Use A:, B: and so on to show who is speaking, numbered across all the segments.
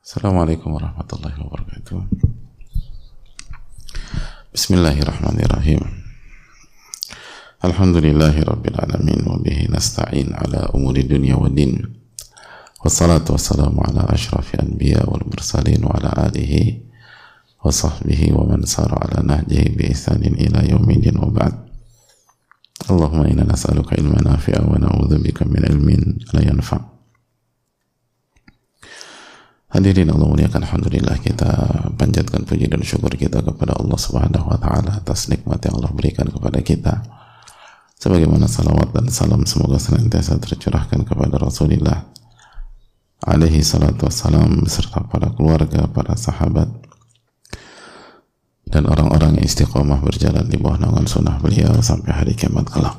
A: Assalamualaikum warahmatullahi wabarakatuh. Bismillahirrahmanirrahim. Alhamdulillahi rabbil alamin wa bihi nasta'in ala umuri dunya wa din. Wassalatu wassalamu ala ashrafi anbiya wal mursalin wa ala alihi wa sahbihi wa man sara ala nahjihi bi ihsanin ila yaumidin wa ba'd. Allahumma inna nas'aluka wa. Hadirin Allah muliakan Alhamdulillah kita panjatkan puji dan syukur kita kepada Allah Subhanahu wa taala atas nikmat yang Allah berikan kepada kita. Sebagaimana salawat dan salam semoga senantiasa tercurahkan kepada Rasulullah alaihi salatu wassalam beserta para keluarga, para sahabat dan orang-orang yang istiqomah berjalan di bawah naungan sunnah beliau sampai hari kiamat kelak.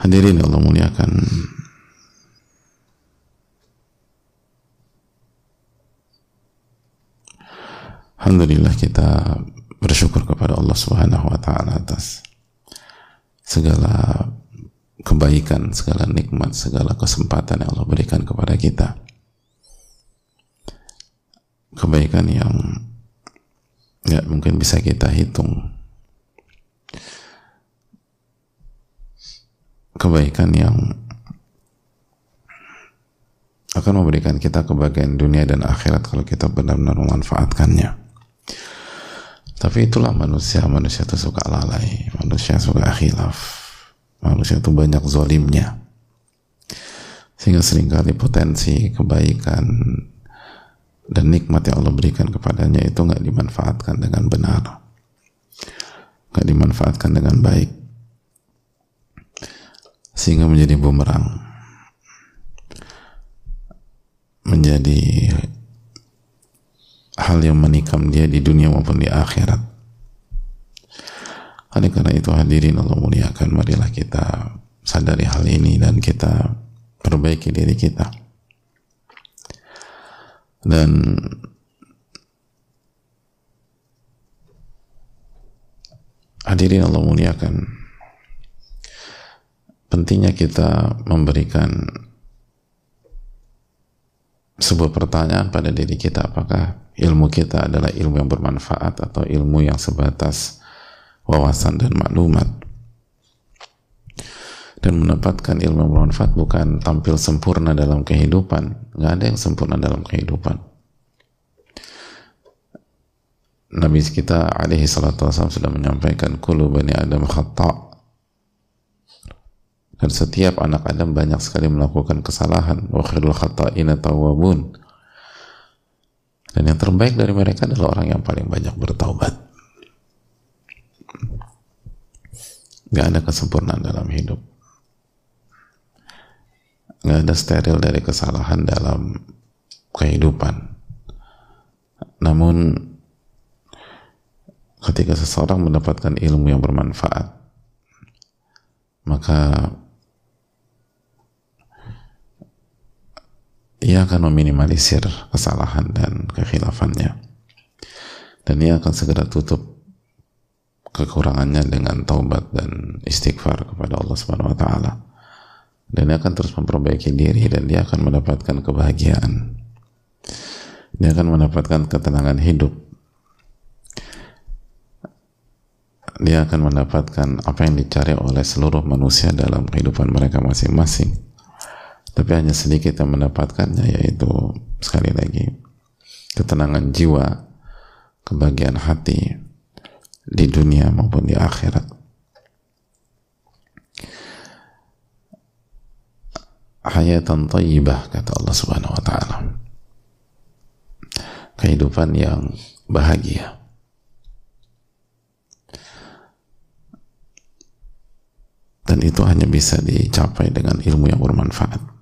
A: Hadirin Allah muliakan Alhamdulillah kita bersyukur kepada Allah Subhanahu wa taala atas segala kebaikan, segala nikmat, segala kesempatan yang Allah berikan kepada kita. Kebaikan yang ya mungkin bisa kita hitung. Kebaikan yang akan memberikan kita kebahagiaan dunia dan akhirat kalau kita benar-benar memanfaatkannya. Tapi itulah manusia, manusia itu suka lalai, manusia suka khilaf, manusia itu banyak zolimnya. Sehingga sering kali potensi kebaikan dan nikmat yang Allah berikan kepadanya itu nggak dimanfaatkan dengan benar, nggak dimanfaatkan dengan baik, sehingga menjadi bumerang, menjadi hal yang menikam dia di dunia maupun di akhirat. Oleh karena itu hadirin Allah muliakan, marilah kita sadari hal ini dan kita perbaiki diri kita. Dan hadirin Allah muliakan, pentingnya kita memberikan sebuah pertanyaan pada diri kita apakah ilmu kita adalah ilmu yang bermanfaat atau ilmu yang sebatas wawasan dan maklumat. Dan mendapatkan ilmu yang bermanfaat bukan tampil sempurna dalam kehidupan. Nggak ada yang sempurna dalam kehidupan. Nabi kita alaihi salatu wasallam sudah menyampaikan kulu bani adam khata' dan setiap anak Adam banyak sekali melakukan kesalahan. Wa khairul khata'ina tawwabun dan yang terbaik dari mereka adalah orang yang paling banyak bertaubat. Gak ada kesempurnaan dalam hidup. Gak ada steril dari kesalahan dalam kehidupan. Namun ketika seseorang mendapatkan ilmu yang bermanfaat maka ia akan meminimalisir kesalahan dan kekhilafannya. Dan ia akan segera tutup kekurangannya dengan taubat dan istighfar kepada Allah Subhanahu wa taala. Dan dia akan terus memperbaiki diri dan dia akan mendapatkan kebahagiaan. Dia akan mendapatkan ketenangan hidup. Dia akan mendapatkan apa yang dicari oleh seluruh manusia dalam kehidupan mereka masing-masing tapi hanya sedikit yang mendapatkannya yaitu sekali lagi ketenangan jiwa kebahagiaan hati di dunia maupun di akhirat. Hayatan tayyibah kata Allah subhanahu wa ta'ala. Kehidupan yang bahagia. Dan itu hanya bisa dicapai dengan ilmu yang bermanfaat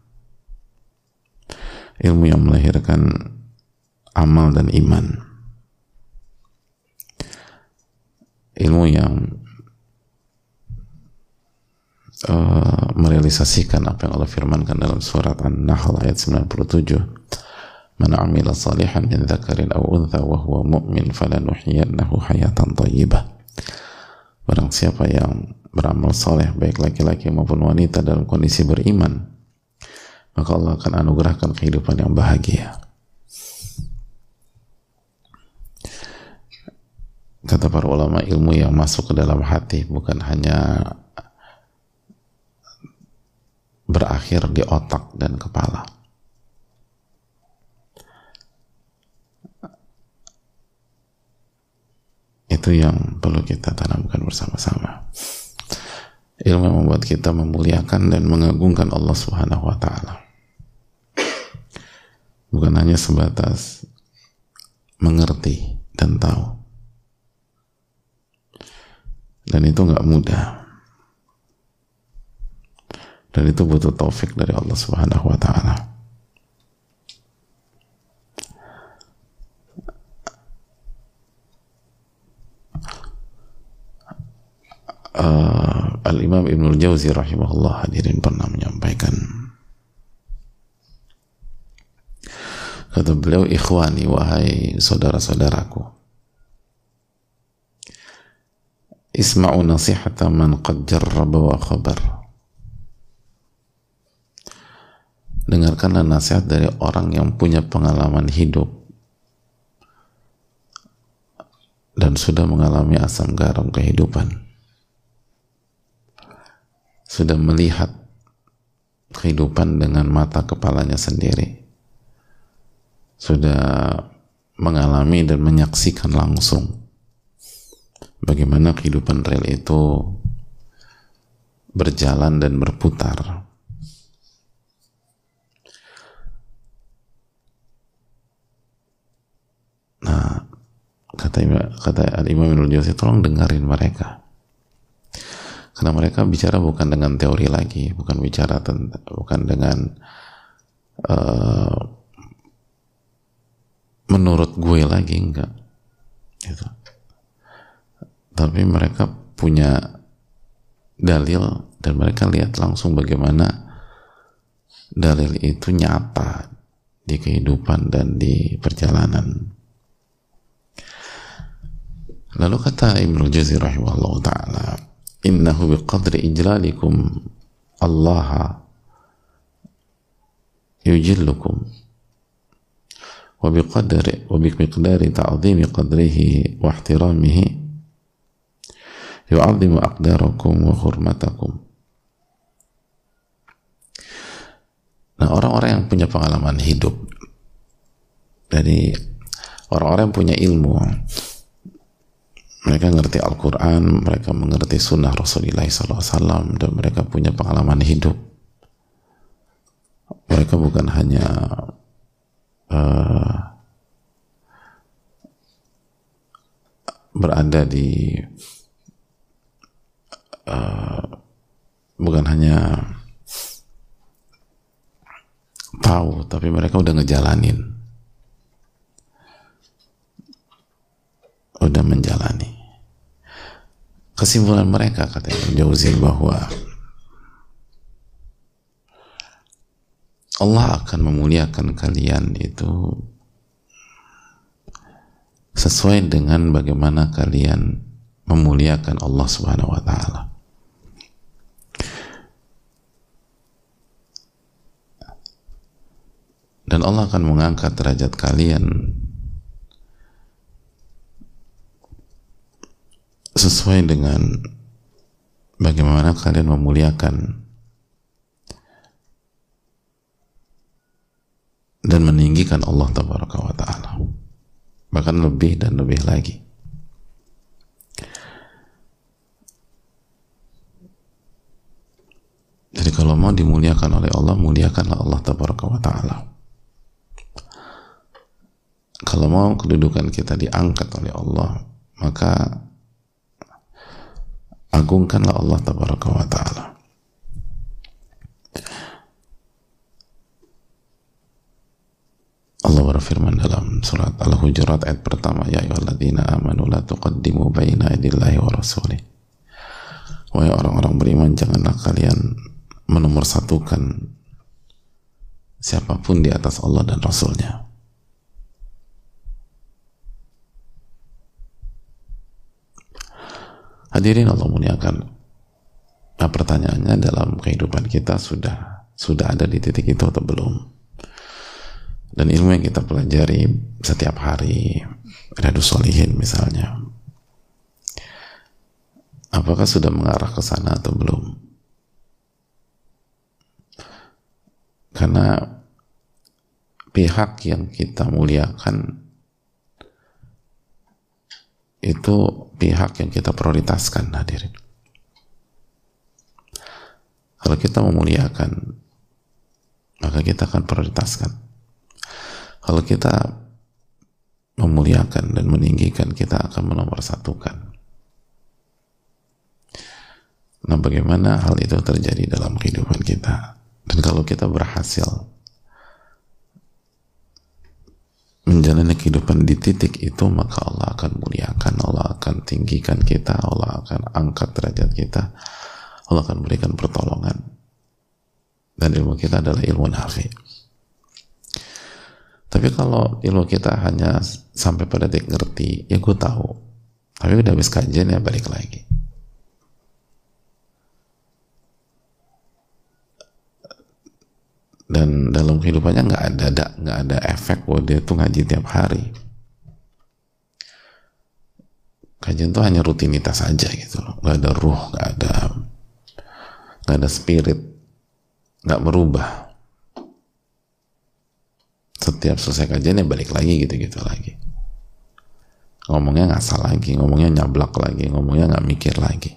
A: ilmu yang melahirkan amal dan iman. Ilmu yang uh, merealisasikan apa yang Allah firmankan dalam surat An-Nahl ayat 97 Man amila salihan min dzakarin aw untha wa huwa mu'min falanuhyiyannahu hayatan thayyibah Barang siapa yang beramal soleh baik laki-laki maupun wanita dalam kondisi beriman maka Allah akan anugerahkan kehidupan yang bahagia. Kata para ulama ilmu yang masuk ke dalam hati bukan hanya berakhir di otak dan kepala. Itu yang perlu kita tanamkan bersama-sama. Ilmu yang membuat kita memuliakan dan mengagungkan Allah Subhanahu wa taala. Bukan hanya sebatas mengerti dan tahu. Dan itu nggak mudah. Dan itu butuh taufik dari Allah Subhanahu wa taala. uh, Al-Imam Ibnul Jauzi rahimahullah hadirin pernah menyampaikan kata beliau ikhwani wahai saudara-saudaraku. Isma'u nasihata man qad jarraba wa khabar. Dengarkanlah nasihat dari orang yang punya pengalaman hidup dan sudah mengalami asam garam kehidupan. Sudah melihat kehidupan dengan mata kepalanya sendiri sudah mengalami dan menyaksikan langsung bagaimana kehidupan real itu berjalan dan berputar. Nah kata kata Imam Ibnu Jauzi tolong dengarin mereka. Karena mereka bicara bukan dengan teori lagi bukan bicara tentang bukan dengan uh, menurut gue lagi enggak. Gitu. Tapi mereka punya dalil dan mereka lihat langsung bagaimana dalil itu nyata di kehidupan dan di perjalanan. Lalu kata Ibnu Jazir rahimahullah ta'ala innahu biqadri ijlalikum Allah yujillukum ta'zimi qadrihi wa ihtiramihi yu'azzimu aqdarakum wa hurmatakum Nah orang-orang yang punya pengalaman hidup dari orang-orang yang punya ilmu mereka ngerti Al-Quran, mereka mengerti sunnah Rasulullah SAW, dan mereka punya pengalaman hidup. Mereka bukan hanya uh, berada di uh, bukan hanya tahu, tapi mereka udah ngejalanin, udah menjalani. Kesimpulan mereka kata Ibn Jauzi bahwa Allah akan memuliakan kalian itu sesuai dengan bagaimana kalian memuliakan Allah Subhanahu wa taala. Dan Allah akan mengangkat derajat kalian sesuai dengan bagaimana kalian memuliakan dan meninggikan Allah tabaraka wa taala. Bahkan lebih dan lebih lagi. Jadi kalau mau dimuliakan oleh Allah muliakanlah Allah tabaraka wa taala. Kalau mau kedudukan kita diangkat oleh Allah maka agungkanlah Allah tabaraka wa ta'ala Allah berfirman dalam surat Al-Hujurat ayat pertama ya ayyuhalladzina amanu la tuqaddimu baina idillahi wa rasulih. Wahai orang-orang beriman janganlah kalian menomorsatukan siapa pun di atas Allah dan Rasulnya. Hadirin Allah muliakan. Nah pertanyaannya dalam kehidupan kita sudah sudah ada di titik itu atau belum dan ilmu yang kita pelajari setiap hari Riyadus Solihin misalnya apakah sudah mengarah ke sana atau belum? Karena pihak yang kita muliakan itu pihak yang kita prioritaskan hadirin. Kalau kita memuliakan maka kita akan prioritaskan kalau kita memuliakan dan meninggikan, kita akan menomorsatukan. Nah, bagaimana hal itu terjadi dalam kehidupan kita? Dan kalau kita berhasil menjalani kehidupan di titik itu, maka Allah akan muliakan, Allah akan tinggikan kita, Allah akan angkat derajat kita, Allah akan berikan pertolongan. Dan ilmu kita adalah ilmu nafi. Tapi kalau ilmu kita hanya sampai pada titik ngerti, ya gue tahu. Tapi udah habis kajian ya balik lagi. Dan dalam kehidupannya nggak ada nggak ada efek bahwa dia tuh ngaji tiap hari. Kajian tuh hanya rutinitas aja gitu. Nggak ada ruh, nggak ada nggak ada spirit, nggak merubah setiap selesai kajian ya balik lagi gitu-gitu lagi. Ngomongnya nggak salah lagi ngomongnya nyablak lagi ngomongnya nggak mikir lagi.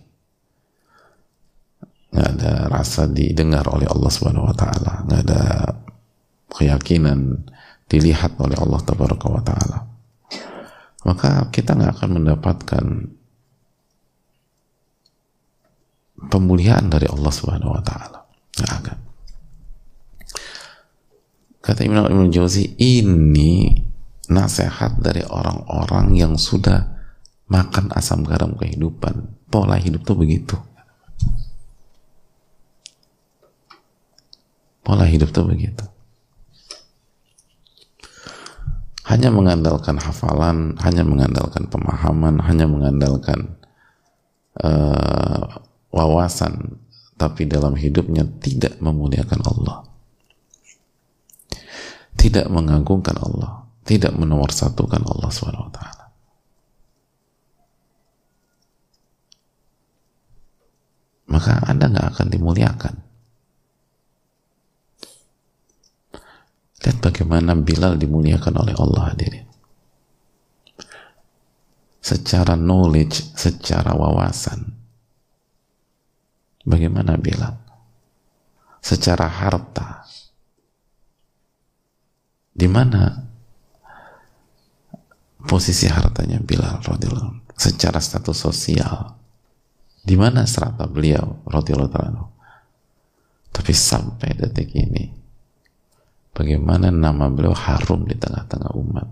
A: Nggak ada rasa didengar oleh Allah Subhanahu Wa Taala. Nggak ada keyakinan dilihat oleh Allah Wa Taala. Maka kita nggak akan mendapatkan pemulihan dari Allah Subhanahu Wa Taala. Nggak akan Kata Imam Ibn Jauzi, ini nasihat dari orang-orang yang sudah makan asam garam kehidupan. Pola hidup tuh begitu. Pola hidup tuh begitu. Hanya mengandalkan hafalan, hanya mengandalkan pemahaman, hanya mengandalkan uh, wawasan, tapi dalam hidupnya tidak memuliakan Allah tidak mengagungkan Allah, tidak menomorsatukan Allah SWT. Maka Anda nggak akan dimuliakan. Lihat bagaimana Bilal dimuliakan oleh Allah hadirin. Secara knowledge, secara wawasan. Bagaimana Bilal? Secara harta, di mana posisi hartanya Bilal radhiyallahu secara status sosial? Di mana serata beliau radhiyallahu tapi sampai detik ini bagaimana nama beliau harum di tengah-tengah umat?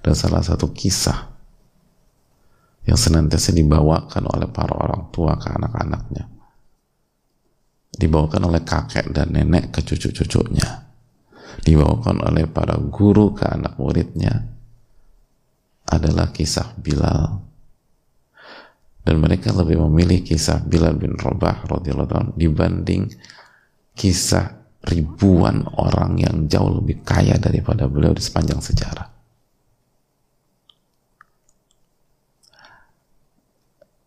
A: Dan salah satu kisah yang senantiasa dibawakan oleh para orang tua ke anak-anaknya dibawakan oleh kakek dan nenek ke cucu-cucunya dibawakan oleh para guru ke anak muridnya adalah kisah Bilal dan mereka lebih memilih kisah Bilal bin Rabah radhiyallahu dibanding kisah ribuan orang yang jauh lebih kaya daripada beliau di sepanjang sejarah.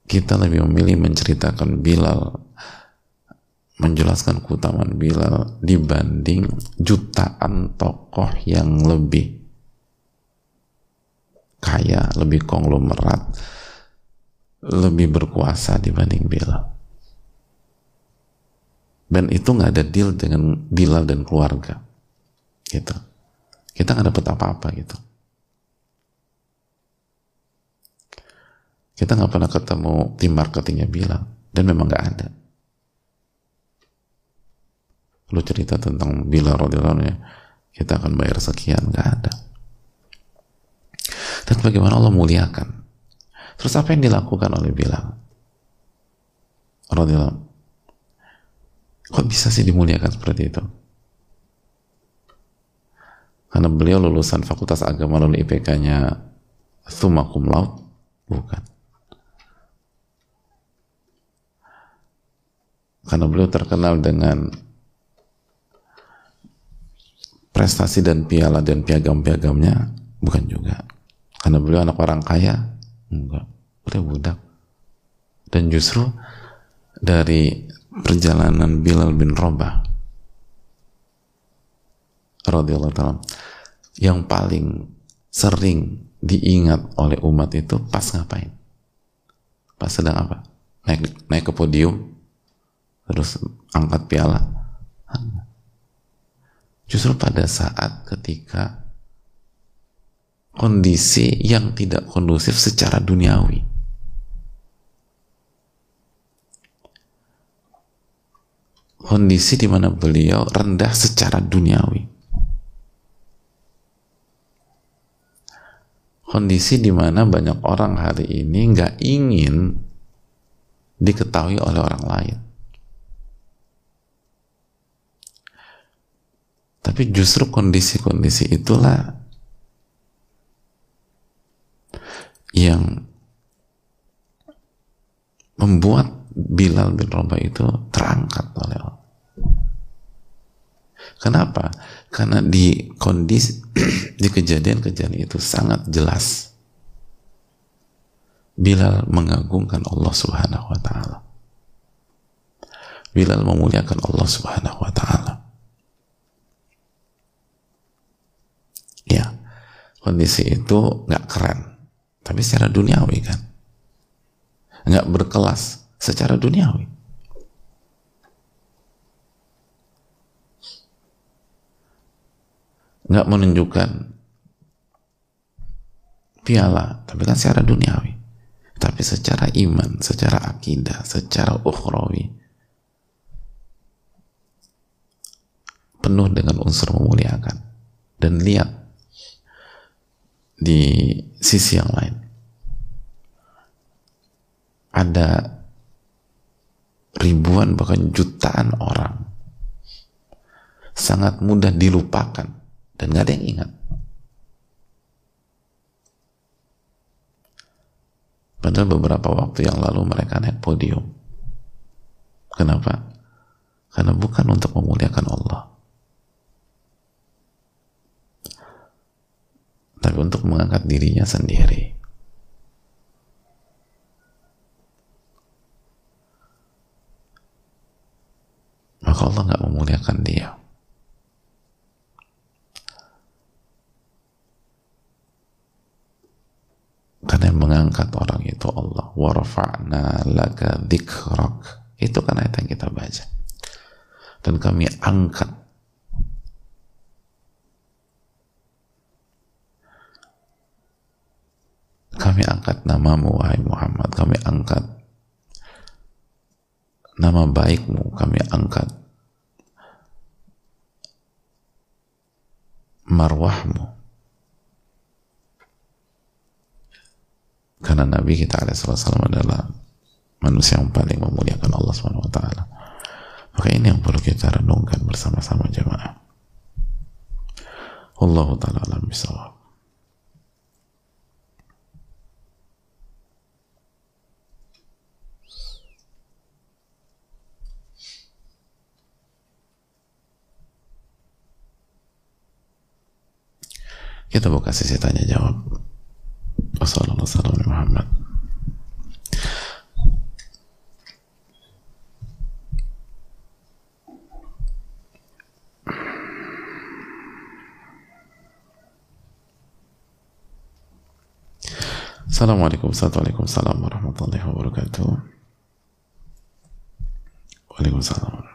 A: Kita lebih memilih menceritakan Bilal menjelaskan keutamaan Bilal dibanding jutaan tokoh yang lebih kaya, lebih konglomerat, lebih berkuasa dibanding Bilal. Dan itu nggak ada deal dengan Bilal dan keluarga, gitu. Kita nggak dapat apa-apa gitu. Kita nggak pernah ketemu tim marketingnya Bilal, dan memang nggak ada lu cerita tentang bila radhiyallahu ya. Kita akan bayar sekian nggak ada. Dan bagaimana Allah muliakan. Terus apa yang dilakukan oleh Bilal? Radhiyallahu kok bisa sih dimuliakan seperti itu? Karena beliau lulusan fakultas agama lalu IPK-nya summa cum laude? Bukan. Karena beliau terkenal dengan prestasi dan piala dan piagam-piagamnya bukan juga karena beliau anak orang kaya enggak beliau budak dan justru dari perjalanan Bilal bin Rabah radhiyallahu taala yang paling sering diingat oleh umat itu pas ngapain? Pas sedang apa? Naik naik ke podium terus angkat piala. Justru pada saat ketika kondisi yang tidak kondusif secara duniawi. Kondisi di mana beliau rendah secara duniawi. Kondisi di mana banyak orang hari ini nggak ingin diketahui oleh orang lain. Tapi justru kondisi-kondisi itulah yang membuat Bilal bin Rabah itu terangkat oleh Allah. Kenapa? Karena di kondisi di kejadian-kejadian itu sangat jelas Bilal mengagungkan Allah Subhanahu wa taala. Bilal memuliakan Allah Subhanahu wa taala. Ya, kondisi itu nggak keren. Tapi secara duniawi kan. Nggak berkelas secara duniawi. Nggak menunjukkan piala tapi kan secara duniawi. Tapi secara iman secara akidah secara ukhrawi. Penuh dengan unsur memuliakan. Dan lihat di sisi yang lain. Ada ribuan bahkan jutaan orang sangat mudah dilupakan dan nggak ada yang ingat. Padahal beberapa waktu yang lalu mereka naik podium. Kenapa? karena bukan untuk memuliakan Allah tapi untuk mengangkat dirinya sendiri. Maka Allah nggak memuliakan dia. Karena yang mengangkat orang itu Allah. Warfa'na laka dhikrak. Itu kan ayat yang kita baca. Dan kami angkat kami angkat namamu wahai Muhammad. Kami angkat nama baikmu. Kami angkat marwahmu. Karena Nabi kita alaihissalam adalah manusia yang paling memuliakan Allah swt maka ini yang perlu kita renungkan bersama-sama jemaah. Allah ta'ala Kita buka sesi tanya jawab. Wassalamualaikum Muhammad. Assalamualaikum warahmatullahi wabarakatuh. Waalaikumsalam.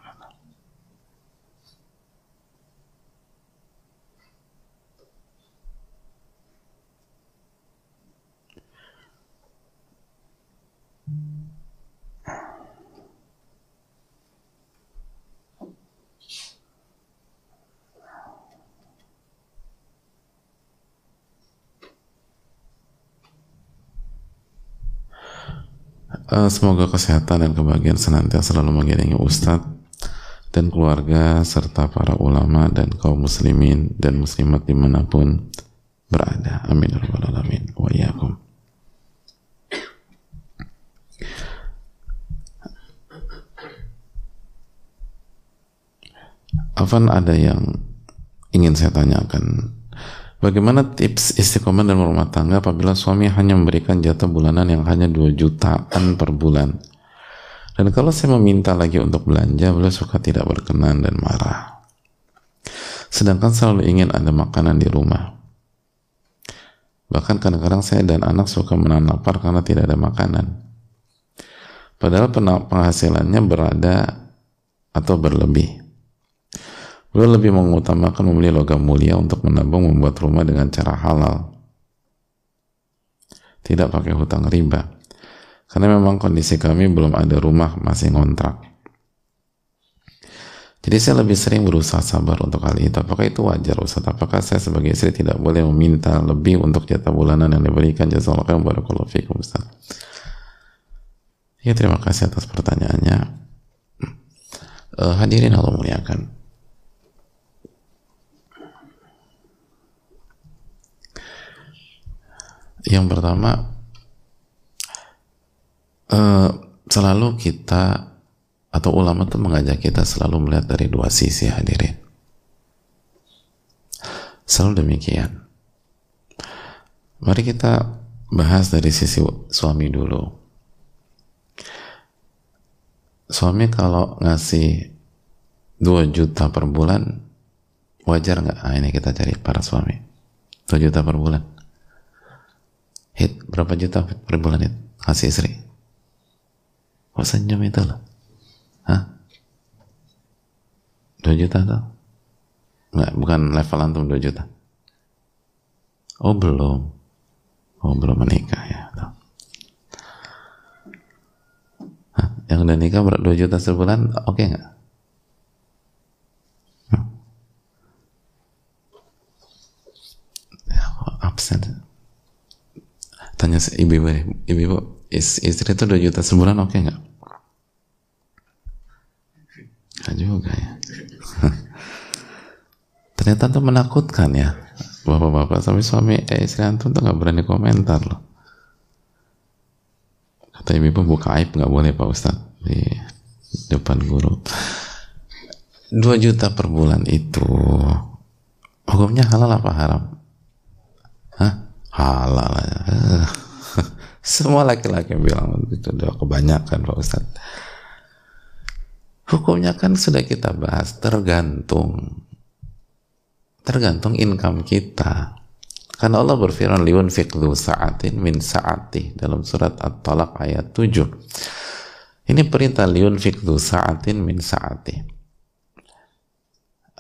A: Uh, semoga kesehatan dan kebahagiaan senantiasa selalu mengiringi Ustadz dan keluarga serta para ulama dan kaum muslimin dan muslimat di mana pun berada. Amin. Ya alamin. Wa iyakum. Afan ada yang ingin saya tanyakan Bagaimana tips istiqomah dan rumah tangga apabila suami hanya memberikan jatah bulanan yang hanya 2 jutaan per bulan? Dan kalau saya meminta lagi untuk belanja, beliau suka tidak berkenan dan marah. Sedangkan selalu ingin ada makanan di rumah. Bahkan kadang-kadang saya dan anak suka menahan lapar karena tidak ada makanan. Padahal penghasilannya berada atau berlebih. Beliau lebih mengutamakan membeli logam mulia untuk menabung membuat rumah dengan cara halal. Tidak pakai hutang riba. Karena memang kondisi kami belum ada rumah, masih ngontrak. Jadi saya lebih sering berusaha sabar untuk hal itu. Apakah itu wajar Ustaz? Apakah saya sebagai istri tidak boleh meminta lebih untuk jatah bulanan yang diberikan? Jazakallahu khairan barakallahu fikum Ustaz. Ya terima kasih atas pertanyaannya. Uh, hadirin Allah muliakan. Yang pertama, uh, selalu kita atau ulama itu mengajak kita selalu melihat dari dua sisi hadirin. Selalu demikian. Mari kita bahas dari sisi suami dulu. Suami kalau ngasih 2 juta per bulan, wajar nggak? Nah, ini kita cari para suami. 2 juta per bulan hit berapa juta per bulan hit? Kasih istri. Kok senyum itu loh? Hah? 2 juta tuh? Enggak, bukan level antum 2 juta. Oh belum. Oh belum menikah ya Hah? yang udah nikah 2 juta sebulan oke okay nggak ya, absen tanya ibu-ibu ibu-ibu istri itu 2 juta sebulan oke okay nggak? Nggak juga ya. Ternyata itu menakutkan ya. Bapak-bapak sampai suami eh, istri antum tuh nggak berani komentar loh. Kata ibu-ibu buka aib nggak boleh pak ustad di depan guru. 2 juta per bulan itu hukumnya halal apa haram? Halal semua laki-laki bilang itu udah kebanyakan Pak Ustaz hukumnya kan sudah kita bahas tergantung tergantung income kita. Karena Allah berfirman liun fikdu sa'atin min sa'ati dalam surat At-Talaq ayat 7 ini perintah liun fikdu sa'atin min sa'ati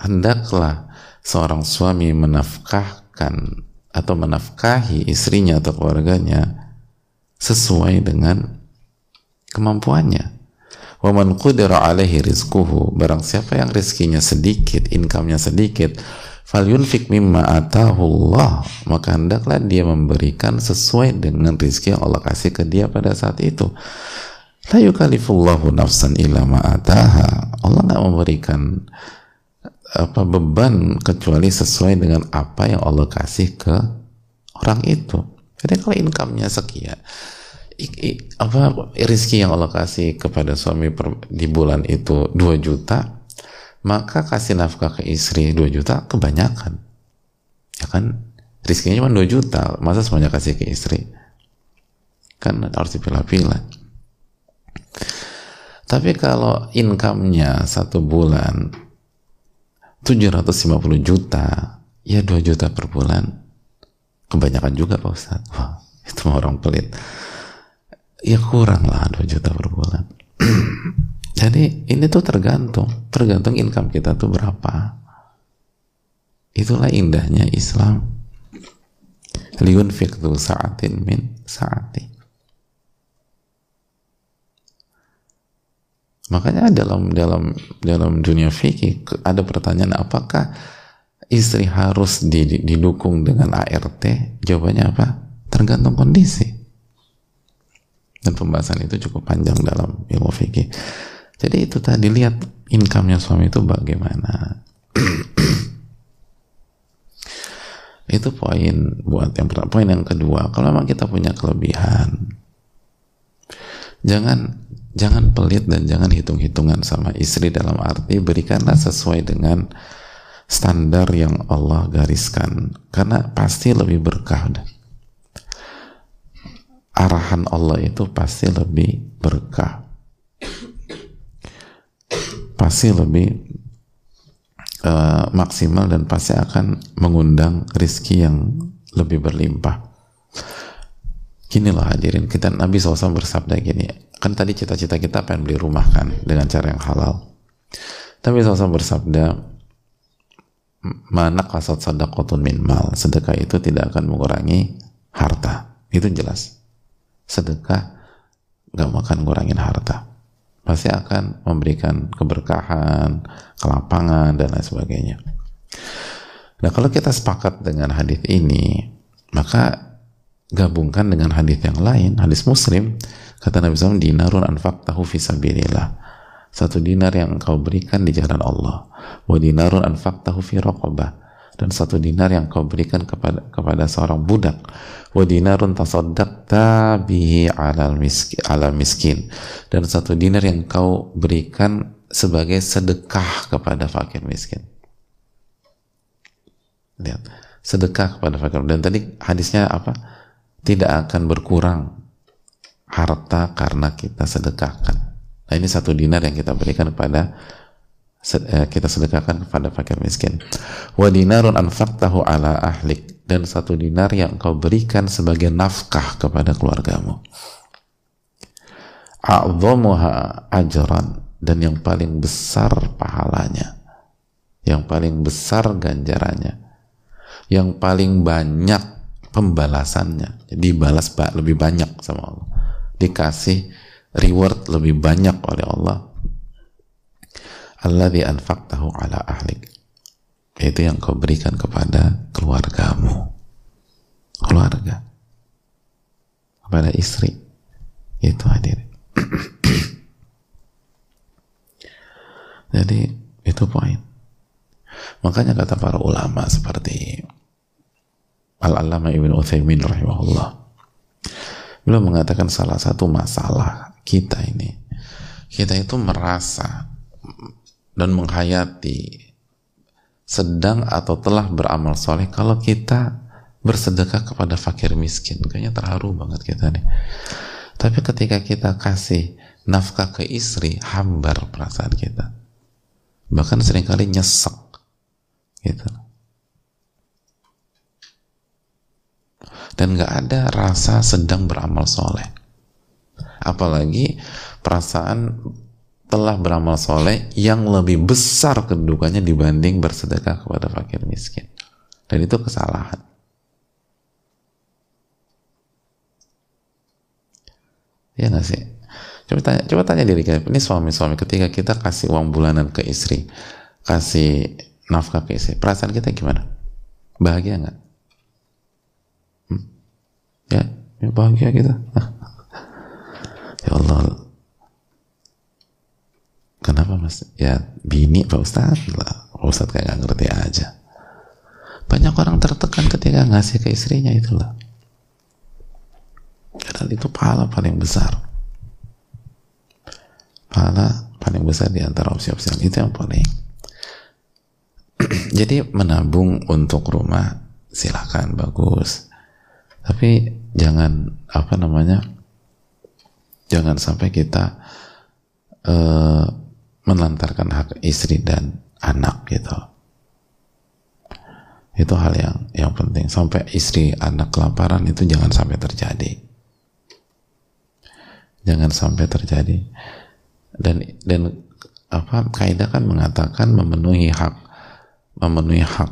A: hendaklah seorang suami menafkahkan atau menafkahi istrinya atau keluarganya sesuai dengan kemampuannya. Wa man qudira alaihi rizquhu barang siapa yang rezekinya sedikit, income-nya sedikit, falyunfik mimma atahu Allah, maka hendaklah dia memberikan sesuai dengan rezeki yang Allah kasih ke dia pada saat itu. La yukalifullahu nafsan illa ma ataha. Allah nggak memberikan apa beban kecuali sesuai dengan apa yang Allah kasih ke orang itu. Jadi kalau income-nya sekian, i, i, apa rezeki yang Allah kasih kepada suami per, di bulan itu 2 juta, maka kasih nafkah ke istri 2 juta kebanyakan. Ya kan? Rezekinya cuma 2 juta, masa semuanya kasih ke istri? Kan harus dipilah-pilah. Tapi kalau income-nya satu bulan 750 juta. Ya 2 juta per bulan. Kebanyakan juga Pak Ustaz wah itu orang pelit. Ya kurang lah 2 juta per bulan. Jadi ini tuh tergantung. Tergantung income kita tuh berapa. Itulah indahnya Islam. Liun fiktu sa'atin min sa'ati Makanya dalam dalam dalam dunia fikih ada pertanyaan apakah istri harus didukung dengan ART? Jawabannya apa? Tergantung kondisi. Dan pembahasan itu cukup panjang dalam ilmu fikih. Jadi itu tadi lihat income-nya suami itu bagaimana. itu poin buat yang pertama. Poin yang kedua, kalau memang kita punya kelebihan, jangan jangan pelit dan jangan hitung-hitungan sama istri dalam arti berikanlah sesuai dengan standar yang Allah gariskan. Karena pasti lebih berkah. Arahan Allah itu pasti lebih berkah. Pasti lebih uh, maksimal dan pasti akan mengundang rizki yang lebih berlimpah gini loh hadirin kita Nabi SAW bersabda gini kan tadi cita-cita kita pengen beli rumah kan dengan cara yang halal. Tapi SAW bersabda mana kasat sadaqatun min mal. Sedekah itu tidak akan mengurangi harta. Itu jelas. Sedekah gak makan ngurangin harta. Pasti akan memberikan keberkahan kelapangan dan lain sebagainya. Nah kalau kita sepakat dengan hadis ini maka gabungkan dengan hadis yang lain hadis muslim kata Nabi SAW dinarun anfaqtahu fisabilillah satu dinar yang engkau berikan di jalan Allah. Wa dinarun anfaqtahu fi raqabah. Dan satu dinar yang kau berikan kepada kepada seorang budak. Wa dinarun tasaddaqta bihi alal miskin, alal miskin. Dan satu dinar yang kau berikan sebagai sedekah kepada fakir miskin. Lihat. Sedekah kepada fakir. Dan tadi hadisnya apa tidak akan berkurang harta karena kita sedekahkan Nah ini satu dinar yang kita berikan kepada eh, kita sedekahkan kepada fakir miskin. Wa dinarun anfaqtahu ala ahlik dan satu dinar yang kau berikan sebagai nafkah kepada keluargamu. A'dhamuha ajran dan yang paling besar pahalanya. Yang paling besar ganjarannya. Yang paling banyak pembalasannya. Jadi balas lebih banyak sama Allah. Dikasih reward lebih banyak oleh Allah. Allah anfaqtahu ala ahlik. Itu yang kau berikan kepada keluargamu. Keluarga. Kepada istri. Itu hadir jadi itu poin. Makanya kata para ulama seperti Al-Allama Ibn Uthaymin rahimahullah. Beliau mengatakan salah satu masalah kita ini kita itu merasa dan menghayati sedang atau telah beramal soleh kalau kita bersedekah kepada fakir miskin. Kayaknya terharu banget kita nih. Tapi ketika kita kasih nafkah ke istri hambar perasaan kita. Bahkan sering kali nyesek gitu dan gak ada rasa sedang beramal soleh. Apalagi perasaan telah beramal soleh yang lebih besar kedudukannya dibanding bersedekah kepada fakir miskin. Dan itu kesalahan. Ya nggak sih? Coba tanya coba tanya diri kita ini suami-suami ketika kita kasih uang bulanan ke istri kasih nafkah ke istri perasaan kita gimana? Bahagia nggak? Ya, bahagia kita ya Allah. Kenapa mas? Ya bini Pak Ustadz lah. Pak Ustadz kayak gak ngerti aja. Banyak orang tertekan ketika ngasih ke istrinya itulah padahal itu pahala paling besar. Pahala paling besar di antara opsi-opsi itu yang paling. Jadi menabung untuk rumah silahkan bagus tapi jangan apa namanya jangan sampai kita uh, melantarkan hak istri dan anak gitu. Itu hal yang yang penting. Sampai istri anak kelaparan itu jangan sampai terjadi. Jangan sampai terjadi. Dan dan apa kaidah kan mengatakan memenuhi hak memenuhi hak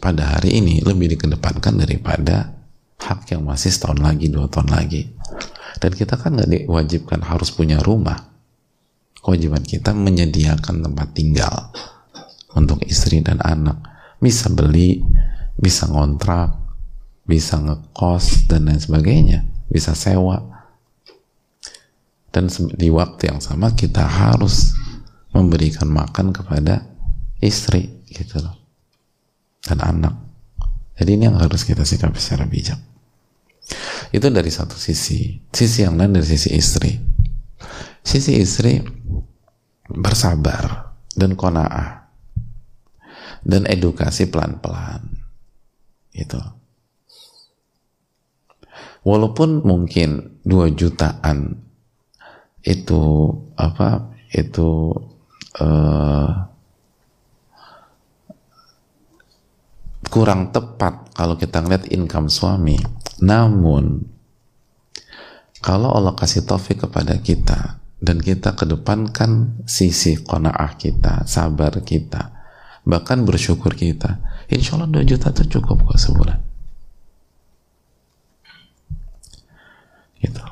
A: pada hari ini lebih dikedepankan daripada hak yang masih setahun lagi dua tahun lagi. Dan kita kan nggak diwajibkan harus punya rumah. Kewajiban kita menyediakan tempat tinggal untuk istri dan anak. Bisa beli bisa ngontrak bisa ngekos dan lain sebagainya. Bisa sewa. Dan di waktu yang sama kita harus memberikan makan kepada istri gitu loh. Dan anak. Jadi ini yang harus kita sikapi secara bijak itu dari satu sisi. Sisi yang lain dari sisi istri. Sisi istri bersabar dan kona'ah. dan edukasi pelan-pelan itu walaupun mungkin 2 jutaan itu apa itu uh, kurang tepat kalau kita ngeliat income suami namun kalau Allah kasih taufik kepada kita dan kita kedepankan sisi kona'ah kita, sabar kita, bahkan bersyukur kita, insya Allah 2 juta itu cukup kok sebulan. Gitu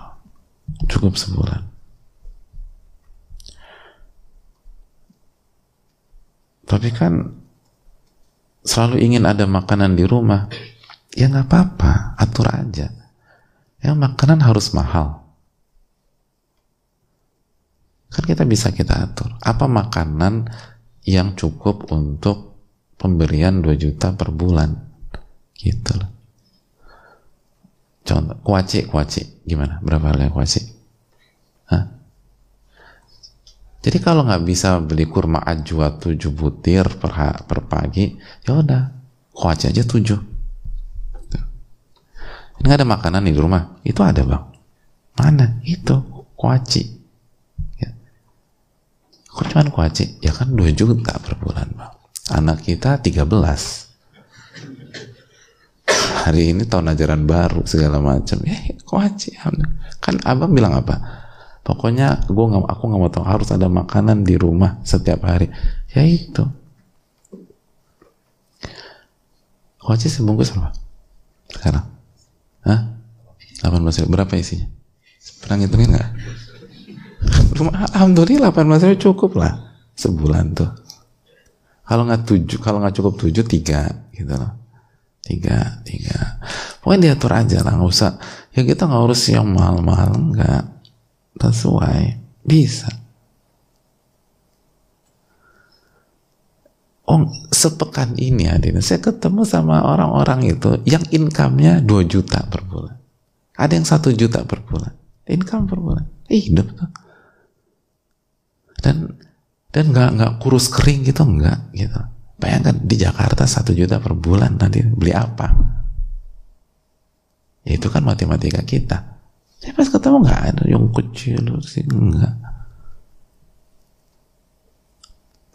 A: Cukup sebulan. Tapi kan selalu ingin ada makanan di rumah. Ya nggak apa-apa, atur aja. Ya makanan harus mahal Kan kita bisa kita atur. Apa makanan yang cukup untuk pemberian 2 juta per bulan? Gitu loh. Contoh, kuaci, kuaci. Gimana? Berapa harga kuaci? Hah? Jadi kalau nggak bisa beli kurma ajwa 7 butir per, per pagi, ya udah, kuaci aja 7. Ini nggak ada makanan di rumah. Itu ada bang. Mana? Itu kuaci. Kok cuma kuaci? Ya kan 2 juta per bulan, Bang. Anak kita 13. Hari ini tahun ajaran baru segala macam. Eh, kuaci. Kan Abang bilang apa? Pokoknya gue nggak, aku nggak mau tahu harus ada makanan di rumah setiap hari. Ya itu. Kuaci sebungkus apa? Sekarang? Hah? 18 berapa isinya? Pernah ngitungin nggak? Alhamdulillah 18 ribu cukup lah sebulan tuh. Kalau nggak tujuh, kalau nggak cukup tujuh tiga gitu loh. Tiga, tiga. Pokoknya diatur aja lah, nggak usah. Ya kita nggak urus yang mahal-mahal, nggak sesuai. Bisa. Oh, sepekan ini Adina, saya ketemu sama orang-orang itu yang income-nya 2 juta per bulan. Ada yang satu juta per bulan. Income per bulan. Hidup tuh dan dan nggak nggak kurus kering gitu nggak gitu bayangkan di Jakarta satu juta per bulan nanti beli apa ya itu kan matematika kita saya pas ketemu nggak ada yang kecil sih enggak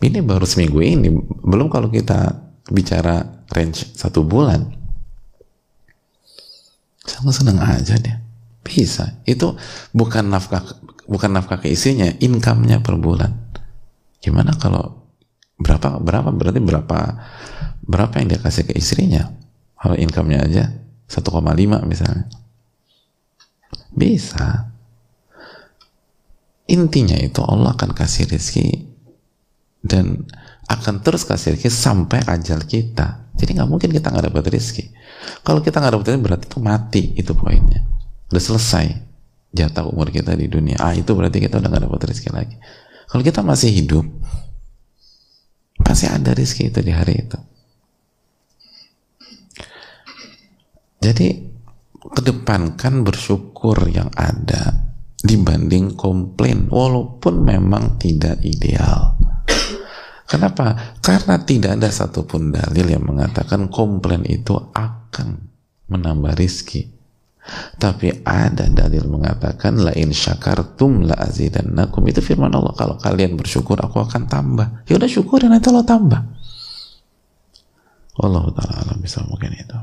A: ini baru seminggu ini belum kalau kita bicara range satu bulan sangat seneng aja deh bisa itu bukan nafkah bukan nafkah ke istrinya, income-nya per bulan. Gimana kalau berapa berapa berarti berapa berapa yang dia kasih ke istrinya? Kalau income-nya aja 1,5 misalnya. Bisa. Intinya itu Allah akan kasih rezeki dan akan terus kasih rezeki sampai ajal kita. Jadi nggak mungkin kita nggak dapat rezeki. Kalau kita nggak dapat rezeki berarti itu mati itu poinnya. Udah selesai jatah umur kita di dunia ah itu berarti kita udah gak dapat rezeki lagi kalau kita masih hidup pasti ada rezeki itu di hari itu jadi kedepankan bersyukur yang ada dibanding komplain walaupun memang tidak ideal kenapa? karena tidak ada satupun dalil yang mengatakan komplain itu akan menambah rizki tapi ada dalil mengatakan la in syakartum la azidannakum. Itu firman Allah kalau kalian bersyukur aku akan tambah. Ya udah syukur dan nanti Allah tambah. Allah taala alam bisa mungkin itu.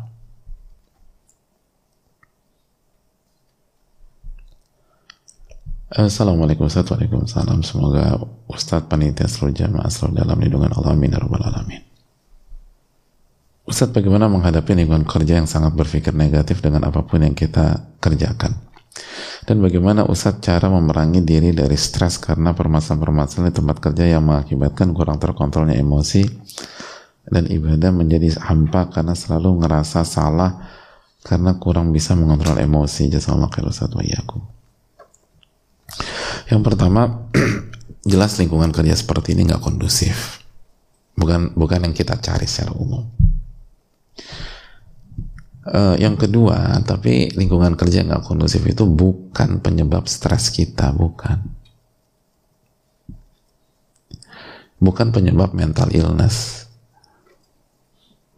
A: Assalamualaikum warahmatullahi wabarakatuh. Semoga Ustadz panitia seluruh jamaah selalu dalam lindungan Allah amin ya alamin. Ustadz bagaimana menghadapi lingkungan kerja yang sangat berpikir negatif dengan apa pun yang kita kerjakan? Dan bagaimana Ustadz cara memerangi diri dari stres karena permasalahan-permasalahan di tempat kerja yang mengakibatkan kurang terkontrolnya emosi dan ibadah menjadi hampa karena selalu ngerasa salah karena kurang bisa mengontrol emosi. Jazakallah khair Ustadz wa Yang pertama, jelas lingkungan kerja seperti ini nggak kondusif. Bukan bukan yang kita cari secara umum Uh, yang kedua, tapi lingkungan kerja nggak kondusif itu bukan penyebab stres kita, bukan. Bukan penyebab mental illness.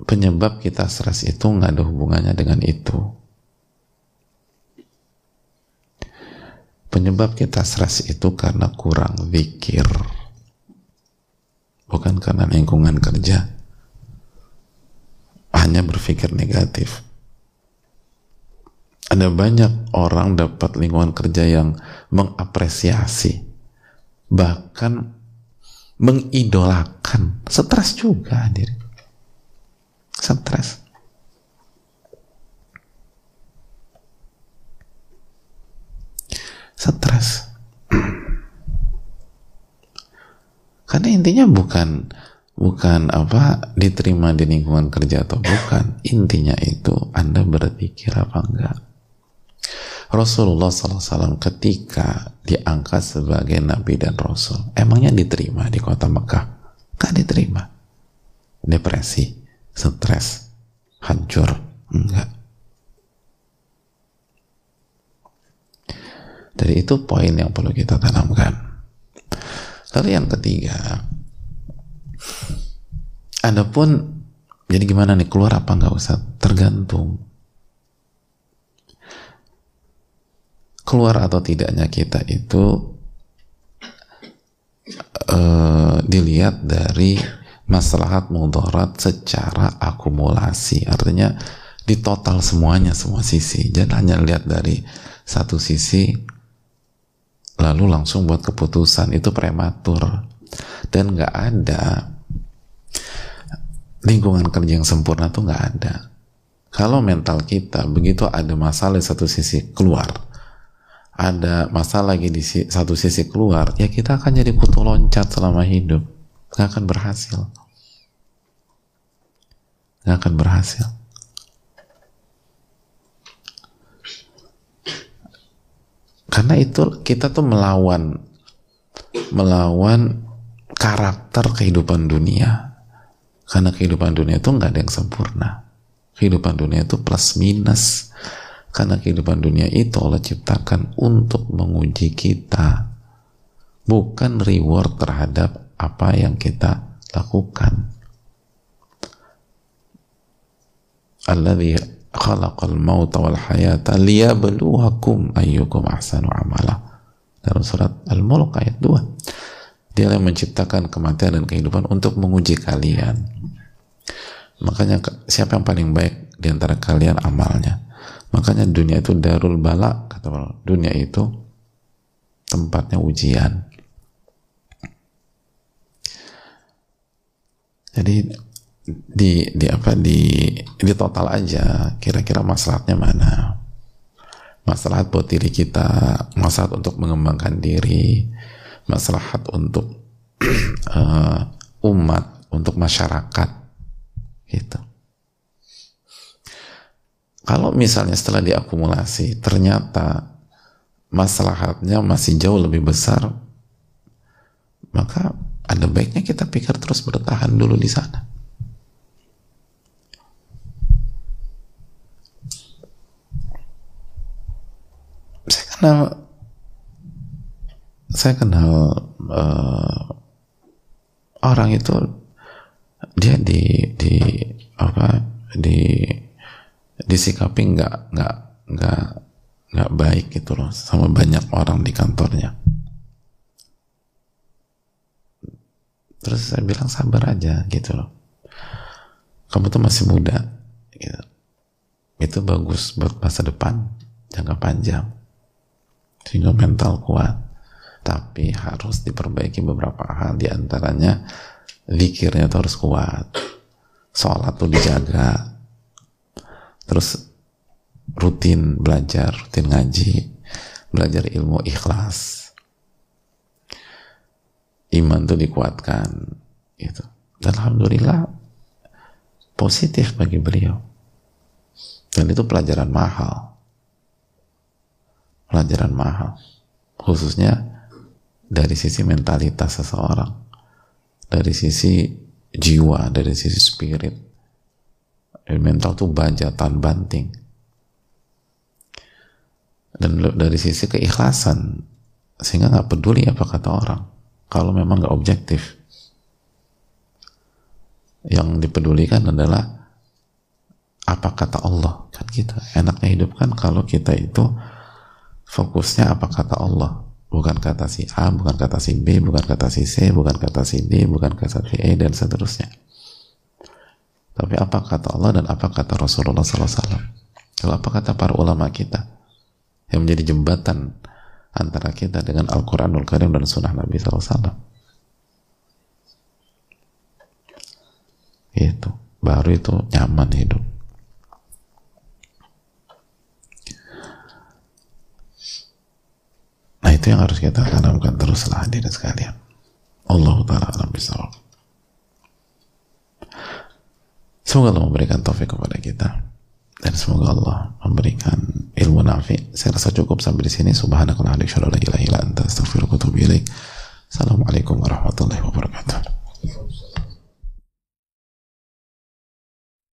A: penyebab kita stres itu nggak ada hubungannya dengan itu penyebab kita stres itu karena kurang zikir. Bukan karena lingkungan kerja. Hanya berpikir negatif. Ada banyak orang dapat lingkungan kerja yang mengapresiasi. Bahkan mengidolakan. Stres juga diri stres karena intinya bukan bukan apa diterima di lingkungan kerja atau bukan intinya itu anda berpikir apa enggak Rasulullah SAW ketika diangkat sebagai Nabi dan Rasul, emangnya diterima di kota Mekah? Gak diterima. Depresi, stres, hancur, enggak. Jadi itu poin yang perlu kita tanamkan. Lalu yang ketiga, Anda pun jadi gimana nih keluar apa enggak usah tergantung. Keluar atau tidaknya kita itu uh, dilihat dari maslahat mudarat secara akumulasi. Artinya di total semuanya semua sisi. Jangan hanya lihat dari satu sisi lalu langsung buat keputusan itu prematur dan nggak ada lingkungan kerja yang sempurna tuh nggak ada kalau mental kita begitu ada masalah di satu sisi keluar ada masalah lagi di satu sisi keluar, ya kita akan jadi kutu loncat selama hidup. Nggak akan berhasil. Nggak akan berhasil. Karena itu kita tuh melawan melawan karakter kehidupan dunia. Karena kehidupan dunia itu nggak ada yang sempurna. Kehidupan dunia itu plus minus karena kehidupan dunia itu Allah ciptakan untuk menguji kita. Bukan reward terhadap apa yang kita lakukan. Khalaqal mauta wal hayata liyabluwakum ayyukum ahsanu amala. Dalam surat Al-Mulk ayat 2. Dia yang menciptakan kematian dan kehidupan untuk menguji kalian. Makanya siapa yang paling baik di antara kalian amalnya? Makanya dunia itu darul bala, kata Allah. Dunia itu tempatnya ujian. Jadi di di apa di di total aja kira-kira masalahnya mana masalah buat diri kita masalah untuk mengembangkan diri masalah untuk uh, umat untuk masyarakat gitu kalau misalnya setelah diakumulasi ternyata masalahnya masih jauh lebih besar, maka ada baiknya kita pikir terus bertahan dulu di sana. Kenal? Saya kenal uh, orang itu dia di di apa di disikapi nggak nggak nggak nggak baik gitu loh sama banyak orang di kantornya. Terus saya bilang sabar aja gitu loh. Kamu tuh masih muda gitu. Itu bagus buat masa depan jangka panjang sehingga mental kuat tapi harus diperbaiki beberapa hal di antaranya zikirnya tuh harus kuat sholat tuh dijaga terus rutin belajar, rutin ngaji, belajar ilmu ikhlas. Iman itu dikuatkan gitu. Dan alhamdulillah positif bagi beliau. Dan itu pelajaran mahal. Pelajaran mahal. Khususnya dari sisi mentalitas seseorang. Dari sisi jiwa, dari sisi spirit mental tuh baja tan banting dan dari sisi keikhlasan sehingga nggak peduli apa kata orang kalau memang nggak objektif yang dipedulikan adalah apa kata Allah kan kita enaknya hidup kan kalau kita itu fokusnya apa kata Allah bukan kata si A, bukan kata si B, bukan kata si C, bukan kata si D, bukan kata si E dan seterusnya. Tapi apa kata Allah dan apa kata Rasulullah SAW? Kalau apa kata para ulama kita yang menjadi jembatan antara kita dengan Al-Quranul Karim dan Sunnah Nabi SAW? Itu baru itu nyaman hidup. Nah itu yang harus kita tanamkan teruslah hadirin sekalian. Allah Ta'ala alam bisawab. Semoga Allah memberikan taufik kepada kita dan semoga Allah memberikan ilmu nafi. Saya rasa cukup sampai di sini. Subhanakallah la ilaha illa anta astaghfiruka wa. Assalamualaikum warahmatullahi wabarakatuh.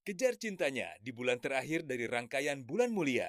B: Kejar cintanya di bulan terakhir dari rangkaian bulan mulia.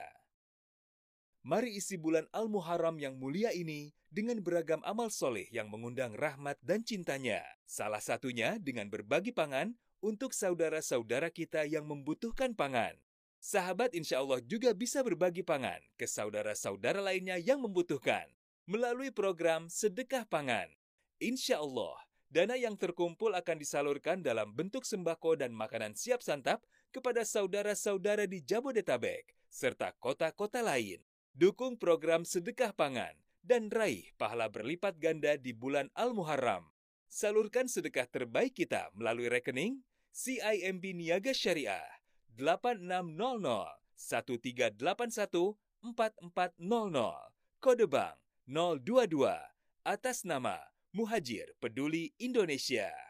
B: Mari isi bulan Al-Muharram yang mulia ini dengan beragam amal soleh yang mengundang rahmat dan cintanya. Salah satunya dengan berbagi pangan untuk saudara-saudara kita yang membutuhkan pangan. Sahabat insya Allah juga bisa berbagi pangan ke saudara-saudara lainnya yang membutuhkan melalui program Sedekah Pangan. Insya Allah, dana yang terkumpul akan disalurkan dalam bentuk sembako dan makanan siap santap kepada saudara-saudara di Jabodetabek serta kota-kota lain. Dukung program Sedekah Pangan dan raih pahala berlipat ganda di bulan Al-Muharram. Salurkan sedekah terbaik kita melalui rekening CIMB Niaga Syariah 8600 1381 4400 kode bank 022 atas nama Muhajir Peduli Indonesia.